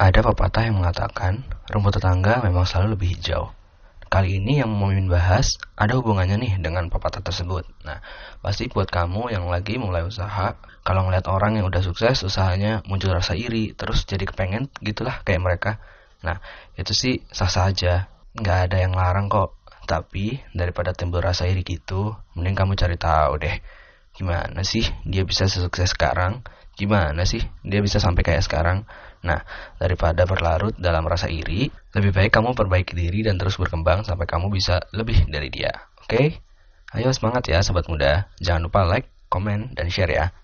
Ada pepatah yang mengatakan, rumput tetangga memang selalu lebih hijau. Kali ini yang mau mimin bahas, ada hubungannya nih dengan pepatah tersebut. Nah, pasti buat kamu yang lagi mulai usaha, kalau ngeliat orang yang udah sukses, usahanya muncul rasa iri, terus jadi kepengen gitulah kayak mereka. Nah, itu sih sah-sah aja. Nggak ada yang larang kok. Tapi, daripada timbul rasa iri gitu, mending kamu cari tahu deh. Gimana sih dia bisa sesukses sekarang? Gimana sih dia bisa sampai kayak sekarang? Nah, daripada berlarut dalam rasa iri, lebih baik kamu perbaiki diri dan terus berkembang sampai kamu bisa lebih dari dia. Oke? Ayo semangat ya sobat muda. Jangan lupa like, komen, dan share ya.